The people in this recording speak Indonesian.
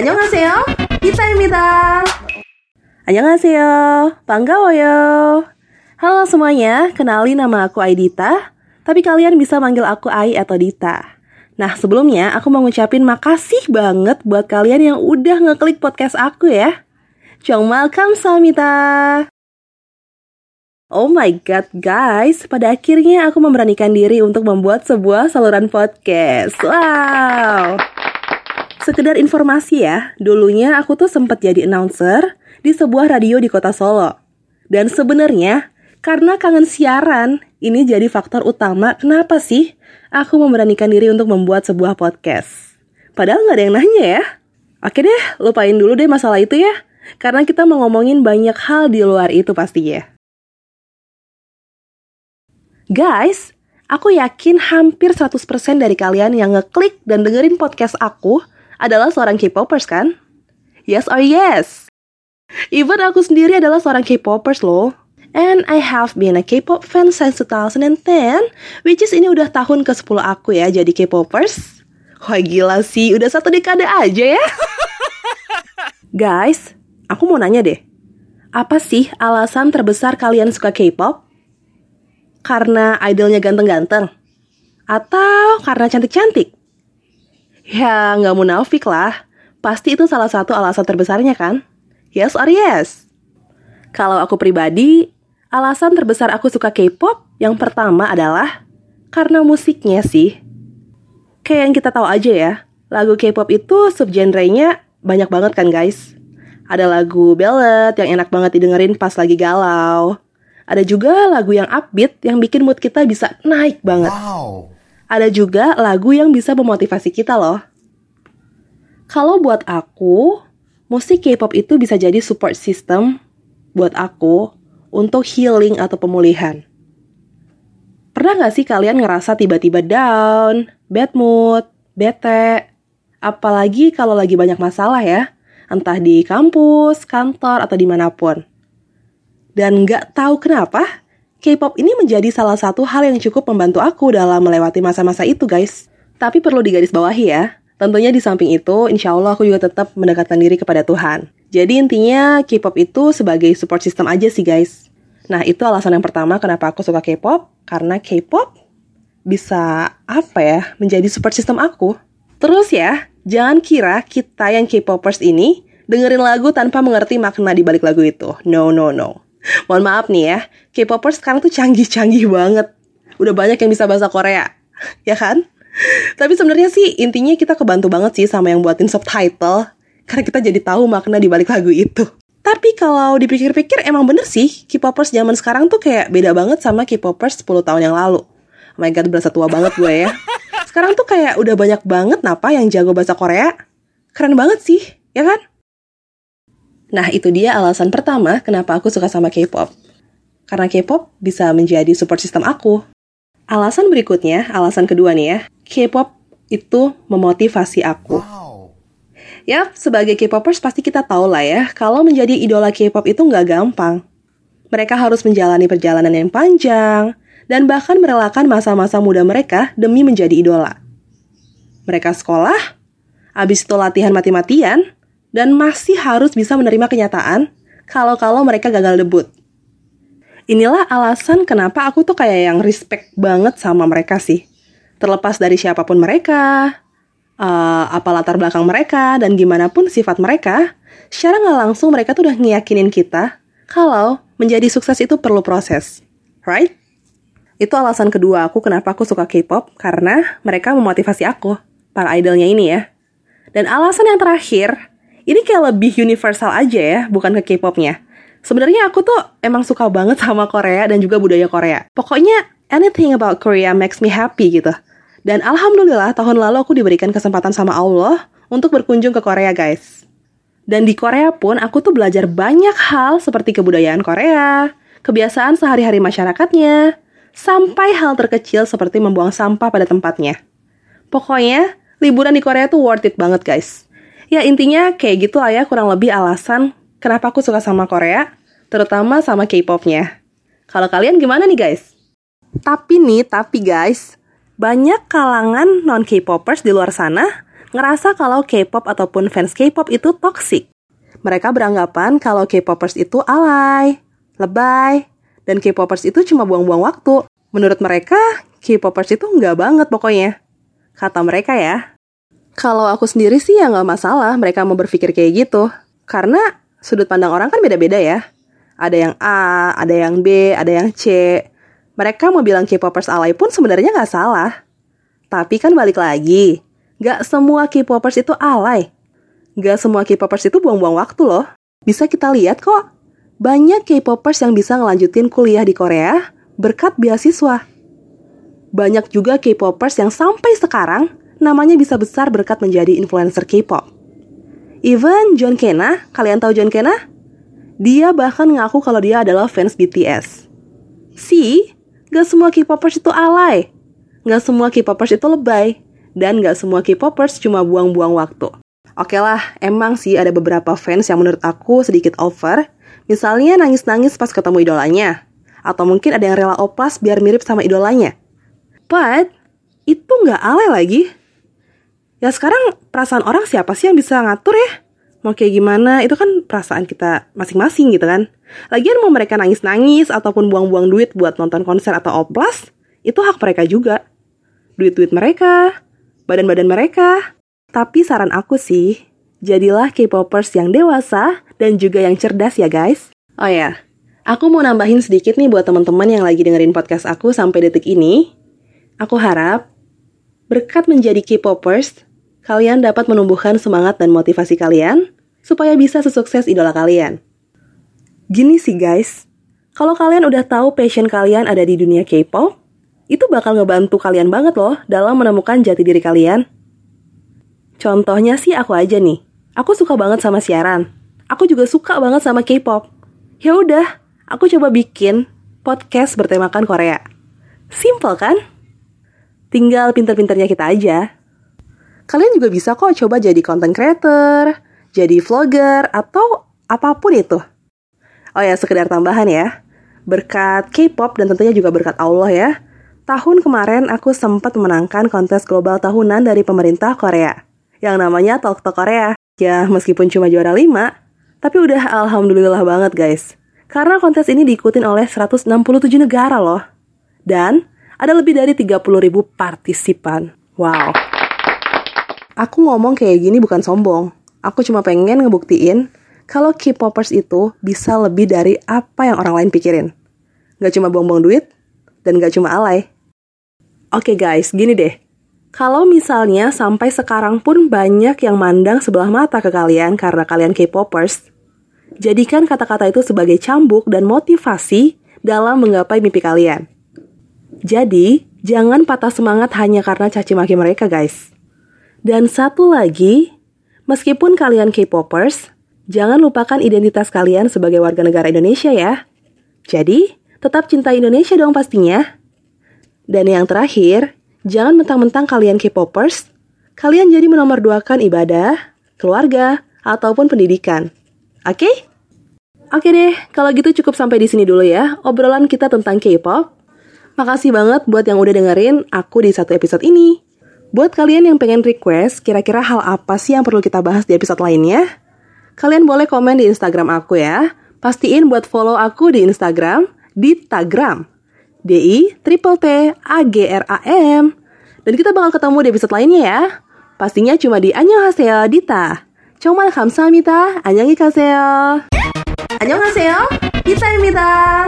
안녕하세요. Kita Annyeonghaseyo. Panggawoyo. Halo semuanya, kenalin nama aku Aidita. Tapi kalian bisa manggil aku Ai atau Dita. Nah, sebelumnya aku mau ngucapin makasih banget buat kalian yang udah ngeklik podcast aku ya. welcome Samita. Oh my god guys, pada akhirnya aku memberanikan diri untuk membuat sebuah saluran podcast. Wow. Sekedar informasi ya, dulunya aku tuh sempat jadi announcer di sebuah radio di kota Solo. Dan sebenarnya, karena kangen siaran, ini jadi faktor utama kenapa sih aku memberanikan diri untuk membuat sebuah podcast. Padahal nggak ada yang nanya ya. Oke deh, lupain dulu deh masalah itu ya. Karena kita mau ngomongin banyak hal di luar itu pastinya. Guys, aku yakin hampir 100% dari kalian yang ngeklik dan dengerin podcast aku adalah seorang K-popers kan? Yes or yes? Even aku sendiri adalah seorang K-popers loh. And I have been a K-pop fan since 2010, which is ini udah tahun ke-10 aku ya jadi K-popers. Wah gila sih, udah satu dekade aja ya. Guys, aku mau nanya deh. Apa sih alasan terbesar kalian suka K-pop? Karena idolnya ganteng-ganteng? Atau karena cantik-cantik? Ya, nggak munafik lah. Pasti itu salah satu alasan terbesarnya kan? Yes or yes? Kalau aku pribadi, alasan terbesar aku suka K-pop yang pertama adalah karena musiknya sih. Kayak yang kita tahu aja ya, lagu K-pop itu subgenrenya banyak banget kan guys. Ada lagu ballad yang enak banget didengerin pas lagi galau. Ada juga lagu yang upbeat yang bikin mood kita bisa naik banget. Wow ada juga lagu yang bisa memotivasi kita loh. Kalau buat aku, musik K-pop itu bisa jadi support system buat aku untuk healing atau pemulihan. Pernah gak sih kalian ngerasa tiba-tiba down, bad mood, bete, apalagi kalau lagi banyak masalah ya, entah di kampus, kantor, atau di mana pun. Dan gak tahu kenapa, K-pop ini menjadi salah satu hal yang cukup membantu aku dalam melewati masa-masa itu guys. Tapi perlu digarisbawahi ya, tentunya di samping itu, insya Allah aku juga tetap mendekatkan diri kepada Tuhan. Jadi intinya K-pop itu sebagai support system aja sih guys. Nah itu alasan yang pertama kenapa aku suka K-pop, karena K-pop bisa apa ya, menjadi support system aku. Terus ya, jangan kira kita yang K-popers ini dengerin lagu tanpa mengerti makna di balik lagu itu. No, no, no. Mohon maaf nih ya, K-popers sekarang tuh canggih-canggih banget. Udah banyak yang bisa bahasa Korea, ya kan? Tapi sebenarnya sih intinya kita kebantu banget sih sama yang buatin subtitle karena kita jadi tahu makna di balik lagu itu. Tapi kalau dipikir-pikir emang bener sih, K-popers zaman sekarang tuh kayak beda banget sama K-popers 10 tahun yang lalu. Oh my god, berasa tua banget gue ya. Sekarang tuh kayak udah banyak banget napa yang jago bahasa Korea. Keren banget sih, ya kan? Nah, itu dia alasan pertama kenapa aku suka sama K-pop. Karena K-pop bisa menjadi support system aku. Alasan berikutnya, alasan kedua nih ya, K-pop itu memotivasi aku. Wow. Yap, sebagai K-popers pasti kita tahu lah ya, kalau menjadi idola K-pop itu nggak gampang. Mereka harus menjalani perjalanan yang panjang, dan bahkan merelakan masa-masa muda mereka demi menjadi idola. Mereka sekolah, abis itu latihan mati-matian, dan masih harus bisa menerima kenyataan kalau-kalau mereka gagal debut. Inilah alasan kenapa aku tuh kayak yang respect banget sama mereka sih. Terlepas dari siapa pun mereka, uh, apa latar belakang mereka, dan gimana pun sifat mereka, secara nggak langsung mereka tuh udah ngiyakinin kita kalau menjadi sukses itu perlu proses. Right? Itu alasan kedua aku kenapa aku suka K-pop, karena mereka memotivasi aku, para idolnya ini ya. Dan alasan yang terakhir, ini kayak lebih universal aja ya, bukan ke K-popnya. Sebenarnya aku tuh emang suka banget sama Korea dan juga budaya Korea. Pokoknya anything about Korea makes me happy gitu. Dan alhamdulillah tahun lalu aku diberikan kesempatan sama Allah untuk berkunjung ke Korea guys. Dan di Korea pun aku tuh belajar banyak hal seperti kebudayaan Korea, kebiasaan sehari-hari masyarakatnya, sampai hal terkecil seperti membuang sampah pada tempatnya. Pokoknya, liburan di Korea tuh worth it banget guys. Ya intinya kayak gitu lah ya kurang lebih alasan kenapa aku suka sama Korea, terutama sama K-popnya. Kalau kalian gimana nih guys? Tapi nih, tapi guys, banyak kalangan non K-popers di luar sana ngerasa kalau K-pop ataupun fans K-pop itu toxic. Mereka beranggapan kalau K-popers itu alay, lebay, dan K-popers itu cuma buang-buang waktu. Menurut mereka, K-popers itu nggak banget pokoknya. Kata mereka ya. Kalau aku sendiri sih ya nggak masalah mereka mau berpikir kayak gitu. Karena sudut pandang orang kan beda-beda ya. Ada yang A, ada yang B, ada yang C. Mereka mau bilang K-popers alay pun sebenarnya nggak salah. Tapi kan balik lagi, nggak semua K-popers itu alay. Nggak semua K-popers itu buang-buang waktu loh. Bisa kita lihat kok, banyak K-popers yang bisa ngelanjutin kuliah di Korea berkat beasiswa. Banyak juga K-popers yang sampai sekarang namanya bisa besar berkat menjadi influencer K-pop. Even John Kena, kalian tahu John Kena? Dia bahkan ngaku kalau dia adalah fans BTS. See, gak semua K-popers itu alay. Gak semua K-popers itu lebay. Dan gak semua K-popers cuma buang-buang waktu. Oke lah, emang sih ada beberapa fans yang menurut aku sedikit over. Misalnya nangis-nangis pas ketemu idolanya. Atau mungkin ada yang rela oplas biar mirip sama idolanya. But, itu gak alay lagi. Ya sekarang perasaan orang siapa sih yang bisa ngatur ya? Mau kayak gimana, itu kan perasaan kita masing-masing gitu kan. Lagian mau mereka nangis-nangis ataupun buang-buang duit buat nonton konser atau oplas, itu hak mereka juga duit-duit mereka, badan-badan mereka. Tapi saran aku sih, jadilah K-popers yang dewasa dan juga yang cerdas ya guys. Oh ya, aku mau nambahin sedikit nih buat teman-teman yang lagi dengerin podcast aku sampai detik ini. Aku harap berkat menjadi K-popers, kalian dapat menumbuhkan semangat dan motivasi kalian supaya bisa sesukses idola kalian. Gini sih guys, kalau kalian udah tahu passion kalian ada di dunia K-pop, itu bakal ngebantu kalian banget loh dalam menemukan jati diri kalian. Contohnya sih aku aja nih. Aku suka banget sama siaran. Aku juga suka banget sama K-pop. Ya udah, aku coba bikin podcast bertemakan Korea. Simple kan? Tinggal pinter-pinternya kita aja. Kalian juga bisa kok coba jadi content creator, jadi vlogger, atau apa pun itu. Oh ya, sekedar tambahan ya. Berkat K-pop dan tentunya juga berkat Allah ya, Tahun kemarin aku sempat memenangkan kontes global tahunan dari pemerintah Korea yang namanya Talk Talk Korea. Ya, meskipun cuma juara 5, tapi udah alhamdulillah banget guys. Karena kontes ini diikutin oleh 167 negara loh. Dan ada lebih dari 30 ribu partisipan. Wow. Aku ngomong kayak gini bukan sombong. Aku cuma pengen ngebuktiin kalau K-popers itu bisa lebih dari apa yang orang lain pikirin. Gak cuma buang-buang duit, dan gak cuma alay. Oke guys, gini deh. Kalau misalnya sampai sekarang pun banyak yang mandang sebelah mata ke kalian karena kalian K-popers, jadikan kata-kata itu sebagai cambuk dan motivasi dalam menggapai mimpi kalian. Jadi, jangan patah semangat hanya karena caci maki mereka, guys. Dan satu lagi, meskipun kalian K-popers, jangan lupakan identitas kalian sebagai warga negara Indonesia ya. Jadi, Tetap cinta Indonesia dong pastinya. Dan yang terakhir, jangan mentang-mentang kalian K-popers, kalian jadi menomorduakan ibadah, keluarga, ataupun pendidikan. Oke? Okay? Oke deh, kalau gitu cukup sampai di sini dulu ya, obrolan kita tentang K-pop. Makasih banget buat yang udah dengerin aku di satu episode ini. Buat kalian yang pengen request, kira-kira hal apa sih yang perlu kita bahas di episode lainnya? Kalian boleh komen di Instagram aku ya. Pastiin buat follow aku di Instagram di Tagram. D-I triple T A G R A M. Dan kita bakal ketemu di episode lainnya ya. Pastinya cuma di Annyeonghaseyo Dita. 정말 감사합니다. 안녕히 가세요. 안녕하세요. 디타입니다.